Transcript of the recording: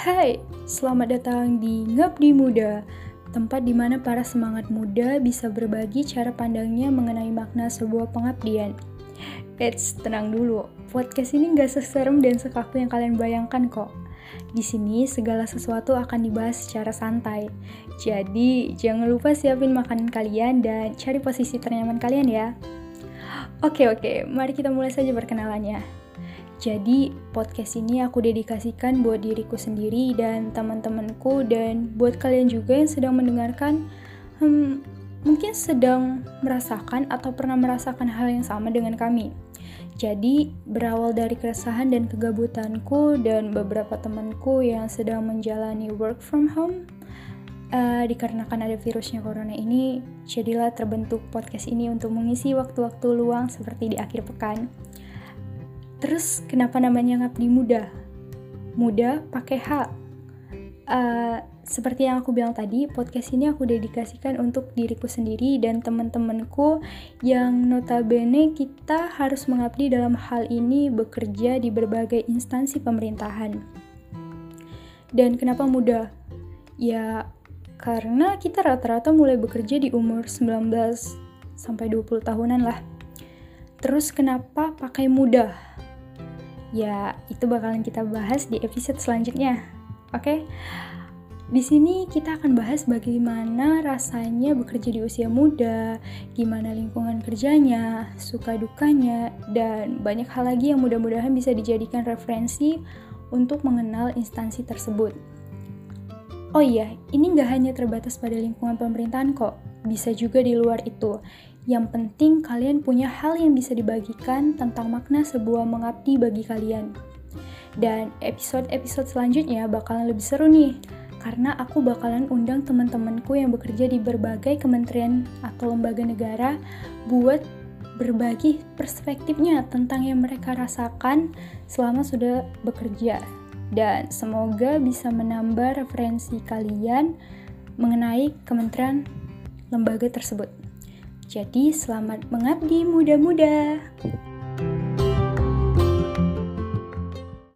Hai, selamat datang di Ngabdi Muda, tempat di mana para semangat muda bisa berbagi cara pandangnya mengenai makna sebuah pengabdian. Eits, tenang dulu, podcast ini gak seserem dan sekaku yang kalian bayangkan kok. Di sini segala sesuatu akan dibahas secara santai. Jadi, jangan lupa siapin makanan kalian dan cari posisi ternyaman kalian ya. Oke oke, mari kita mulai saja perkenalannya. Jadi, podcast ini aku dedikasikan buat diriku sendiri dan teman-temanku dan buat kalian juga yang sedang mendengarkan hmm, mungkin sedang merasakan atau pernah merasakan hal yang sama dengan kami. Jadi, berawal dari keresahan dan kegabutanku dan beberapa temanku yang sedang menjalani work from home, uh, dikarenakan ada virusnya corona ini, jadilah terbentuk podcast ini untuk mengisi waktu-waktu luang seperti di akhir pekan. Terus kenapa namanya ngabdi muda? Muda pakai H. Uh, seperti yang aku bilang tadi, podcast ini aku dedikasikan untuk diriku sendiri dan teman-temanku yang notabene kita harus mengabdi dalam hal ini bekerja di berbagai instansi pemerintahan. Dan kenapa muda? Ya, karena kita rata-rata mulai bekerja di umur 19 sampai 20 tahunan lah. Terus kenapa pakai muda? Ya, itu bakalan kita bahas di episode selanjutnya. Oke? Okay? Di sini kita akan bahas bagaimana rasanya bekerja di usia muda, gimana lingkungan kerjanya, suka dukanya, dan banyak hal lagi yang mudah-mudahan bisa dijadikan referensi untuk mengenal instansi tersebut. Oh iya, ini nggak hanya terbatas pada lingkungan pemerintahan kok, bisa juga di luar itu. Yang penting kalian punya hal yang bisa dibagikan tentang makna sebuah mengabdi bagi kalian. Dan episode-episode selanjutnya bakalan lebih seru nih, karena aku bakalan undang teman-temanku yang bekerja di berbagai kementerian atau lembaga negara buat berbagi perspektifnya tentang yang mereka rasakan selama sudah bekerja. Dan semoga bisa menambah referensi kalian mengenai kementerian lembaga tersebut. Jadi, selamat mengabdi muda-muda.